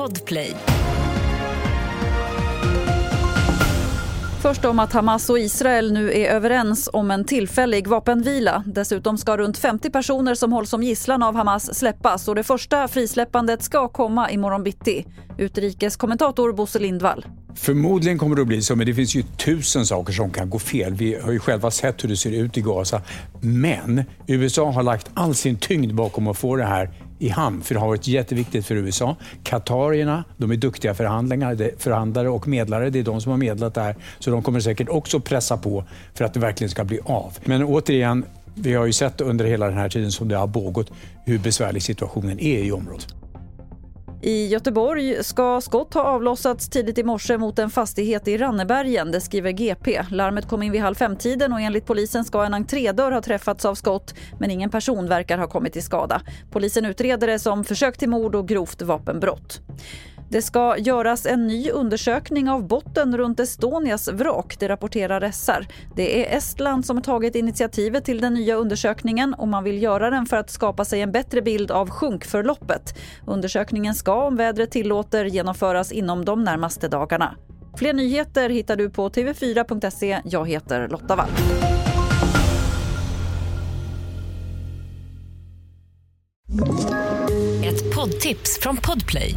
Podplay. Först om att Hamas och Israel nu är överens om en tillfällig vapenvila. Dessutom ska runt 50 personer som hålls som gisslan av Hamas släppas och det första frisläppandet ska komma imorgon bitti. Utrikeskommentator Bosse Lindvall. Förmodligen kommer det att bli så, men det finns ju tusen saker som kan gå fel. Vi har ju själva sett hur det ser ut i Gaza. Men USA har lagt all sin tyngd bakom att få det här i hamn, för det har varit jätteviktigt för USA. Katarierna, de är duktiga förhandlare och medlare. Det är de som har medlat det här, så de kommer säkert också pressa på för att det verkligen ska bli av. Men återigen, vi har ju sett under hela den här tiden som det har pågått hur besvärlig situationen är i området. I Göteborg ska skott ha avlossats tidigt i morse mot en fastighet i Rannebergen, det skriver GP. Larmet kom in vid halv femtiden och enligt polisen ska en entrédörr ha träffats av skott men ingen person verkar ha kommit till skada. Polisen utreder det som försök till mord och grovt vapenbrott. Det ska göras en ny undersökning av botten runt Estonias vrak, det rapporterar SR. Det är Estland som har tagit initiativet till den nya undersökningen och man vill göra den för att skapa sig en bättre bild av sjunkförloppet. Undersökningen ska, om vädret tillåter, genomföras inom de närmaste dagarna. Fler nyheter hittar du på tv4.se. Jag heter Lotta Wall. Ett poddtips från Podplay.